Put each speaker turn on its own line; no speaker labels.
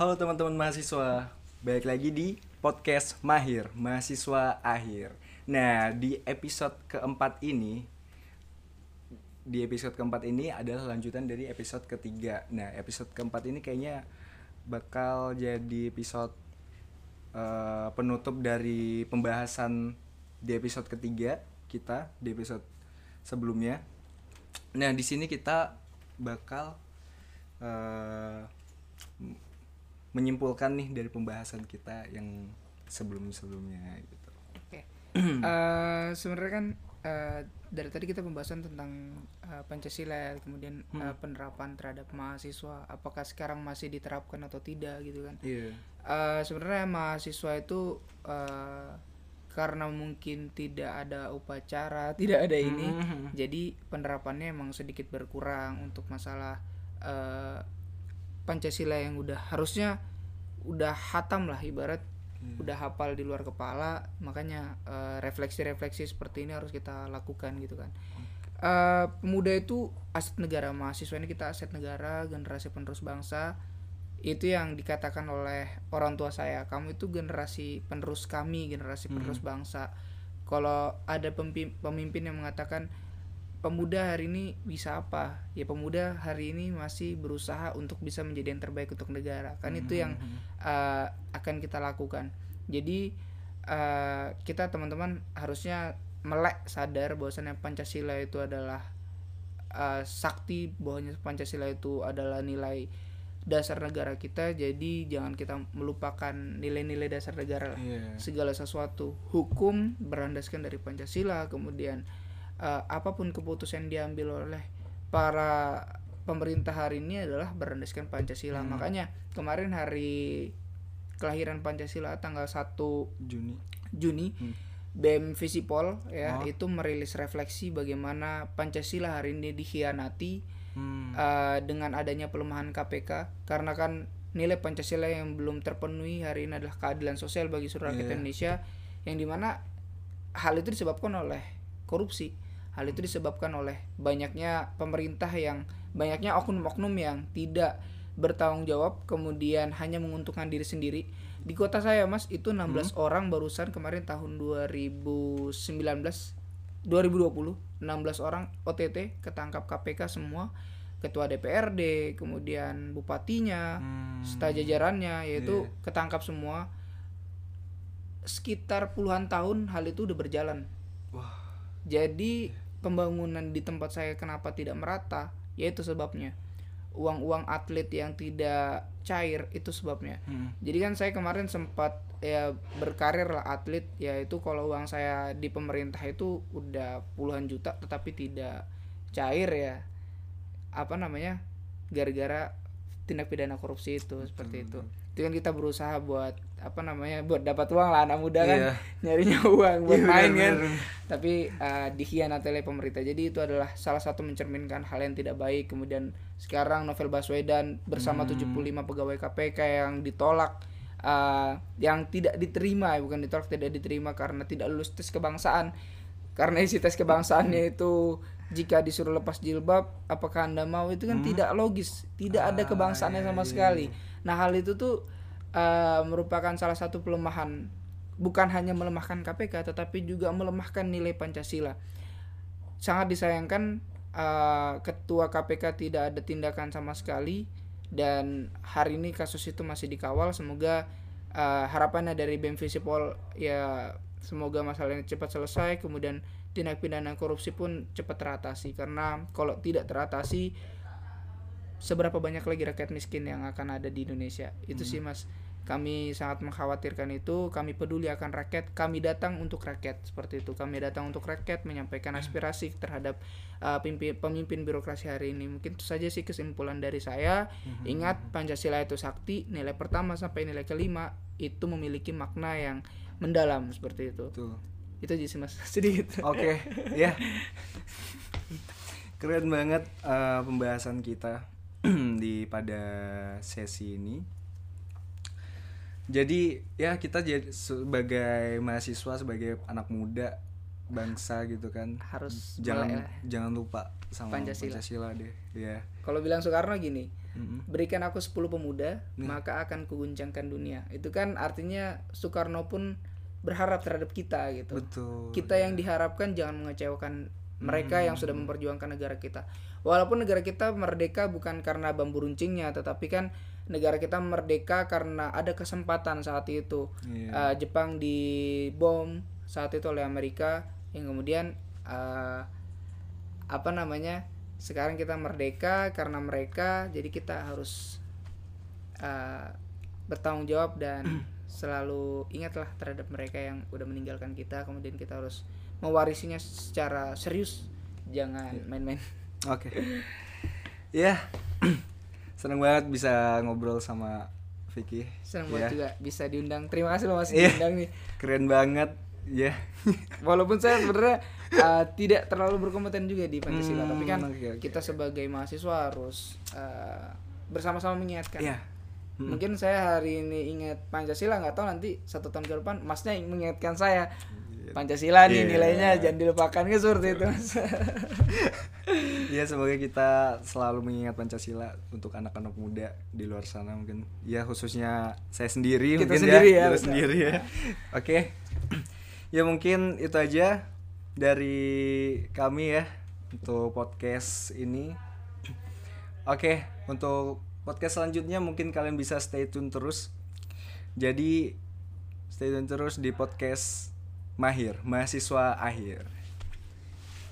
Halo teman-teman mahasiswa, balik lagi di podcast Mahir, mahasiswa akhir. Nah, di episode keempat ini, di episode keempat ini adalah lanjutan dari episode ketiga. Nah, episode keempat ini kayaknya bakal jadi episode eh, penutup dari pembahasan di episode ketiga kita di episode sebelumnya. Nah, di sini kita bakal eh, menyimpulkan nih dari pembahasan kita yang sebelum-sebelumnya gitu.
Oke. Eh, sebenarnya kan eh, dari tadi kita pembahasan tentang eh, Pancasila, kemudian eh, penerapan terhadap mahasiswa, apakah sekarang masih diterapkan atau tidak gitu kan?
Iya.
Eh, sebenarnya mahasiswa itu eh, karena mungkin tidak ada upacara, tidak ada ini,
Mhm.
jadi penerapannya emang sedikit berkurang untuk masalah eh, Pancasila yang udah harusnya udah hatam lah ibarat. Udah hafal di luar kepala makanya eh, refleksi-refleksi seperti ini harus kita lakukan gitu kan. Eh, pemuda itu aset negara mahasiswa ini kita aset negara generasi penerus bangsa. Itu yang dikatakan oleh orang tua saya kamu itu generasi penerus kami generasi penerus bangsa. Kalau ada pemimpin yang mengatakan pemuda hari ini bisa apa? Ya pemuda hari ini masih berusaha untuk bisa menjadi yang terbaik untuk negara. Kan itu yang uh, akan kita lakukan. Jadi uh, kita teman-teman harusnya melek sadar bahwasannya pancasila itu adalah uh, sakti bahwanya pancasila itu adalah nilai dasar negara kita. Jadi jangan kita melupakan nilai-nilai dasar negara lah.
Iya.
segala sesuatu. Hukum berlandaskan dari Pancasila kemudian eh, apa pun keputusan diambil oleh para pemerintah hari ini adalah berlandaskan Pancasila makanya kemarin hari kelahiran Pancasila tanggal 1
Juni.
Juni
Hmm.
BEM Visipol ya
Oh.
itu merilis refleksi bagaimana Pancasila hari ini dikhianati
Hmm.
eh, dengan adanya pelemahan KPK karena kan nilai Pancasila yang belum terpenuhi hari ini adalah keadilan sosial bagi seluruh rakyat
Iya.
Indonesia yang di mana hal itu disebabkan oleh korupsi hal itu disebabkan oleh banyaknya pemerintah yang banyaknya oknum-oknum yang tidak bertanggung jawab kemudian hanya menguntungkan diri sendiri. Di kota saya mas itu 16 orang barusan kemarin tahun 2019 2020 16 orang OTT ketangkap KPK semua. Ketua DPRD kemudian bupatinya
Hmm.
serta jajarannya yaitu ketangkap semua. Sekitar puluhan tahun hal itu udah berjalan.
Wah.
Jadi pembangunan di tempat saya kenapa tidak merata yaitu sebabnya. Uang-uang atlet yang tidak cair itu sebabnya.
Hmm.
jadi kan saya kemarin sempat ya berkarir lah atlet yaitu kalau uang saya di pemerintah itu udah puluhan juta tetapi tidak cair ya. Apa namanya? Gara-gara tindak pidana korupsi itu seperti itu. Itu kan kita berusaha buat apa namanya buat dapat uang lah anak muda kan.
Iya.
nyarinya uang buat
Iya,
main kan. tapi uh, dikhianati oleh pemerintah. Jadi itu adalah salah satu mencerminkan hal yang tidak baik. Kemudian sekarang Novel Baswedan bersama
Hmm.
75 pegawai KPK yang ditolak uh, yang tidak diterima bukan ditolak tidak diterima karena tidak lulus tes kebangsaan. Karena isi tes kebangsaannya itu jika disuruh lepas jilbab apakah anda mau? Itu kan tidak logis. Tidak ada
Hmm. Ah,
kebangsaannya
iya,
sama
iya,
sekali. nah hal itu tuh uh, merupakan salah satu pelemahan. Bukan hanya melemahkan KPK tetapi juga melemahkan nilai Pancasila. Sangat disayangkan uh, ketua KPK tidak ada tindakan sama sekali. Dan hari ini kasus itu masih dikawal. Semoga uh, harapannya dari BEM Visipol ya semoga masalahnya cepat selesai. Kemudian tindak pidana korupsi pun cepat teratasi. Karena kalau tidak teratasi seberapa banyak lagi rakyat miskin yang akan ada di Indonesia? Itu sih mas. Kami sangat mengkhawatirkan itu. Kami peduli akan rakyat. Kami datang untuk rakyat seperti itu. Kami datang untuk rakyat menyampaikan aspirasi terhadap uh, pimpi- pemimpin birokrasi hari ini. Mungkin itu saja sih kesimpulan dari saya. Ingat Pancasila itu sakti nilai pertama sampai nilai kelima itu memiliki makna yang mendalam seperti itu.
Tuh.
Itu aja sih mas. Sedikit
Oke, ya. Keren banget eh, pembahasan kita di pada sesi ini. Jadi ya kita jadi sebagai mahasiswa, sebagai anak muda bangsa gitu kan.
Harus
jangan jangan lupa sama
Pancasila.
Pancasila, deh ya.
Kalau bilang Soekarno gini berikan aku 10 pemuda maka akan kuguncangkan dunia. Itu kan artinya Soekarno pun berharap terhadap kita gitu.
Betul
kita yang diharapkan jangan mengecewakan mereka yang sudah memperjuangkan negara kita. Walaupun negara kita merdeka bukan karena bambu runcingnya tetapi kan negara kita merdeka karena ada kesempatan saat itu.
Iya.
Eh, Jepang dibom saat itu oleh Amerika yang kemudian eh, apa namanya sekarang kita merdeka karena mereka jadi kita harus eh, bertanggung jawab dan selalu ingatlah terhadap mereka yang udah meninggalkan kita kemudian kita harus mewarisinya secara serius jangan main-main
Oke. Ya. Seneng banget bisa ngobrol sama Vicky.
senang
Ya,
banget juga bisa diundang terima kasih loh masih
Iya.
diundang nih
Keren banget. Ya.
walaupun saya sebenarnya uh, tidak terlalu berkompeten juga di Pancasila
Hmm,
tapi kan
oke, oke.
kita sebagai mahasiswa harus uh, bersama-sama mengingatkan
Iya.
mungkin saya hari ini ingat Pancasila nggak tahu nanti satu tahun ke depan masnya mengingatkan saya Pancasila nih
Iya.
nilainya jangan dilupakan kan seperti itu mas
Ya semoga kita selalu mengingat Pancasila untuk anak-anak muda di luar sana mungkin. Ya khususnya saya sendiri
Kita
mungkin
sendiri ya,
Kita
betul.
sendiri ya. Oke. Ya mungkin itu aja dari kami ya untuk podcast ini. Oke, untuk podcast selanjutnya mungkin kalian bisa stay tune terus. Jadi stay tune terus di podcast Mahir, mahasiswa akhir.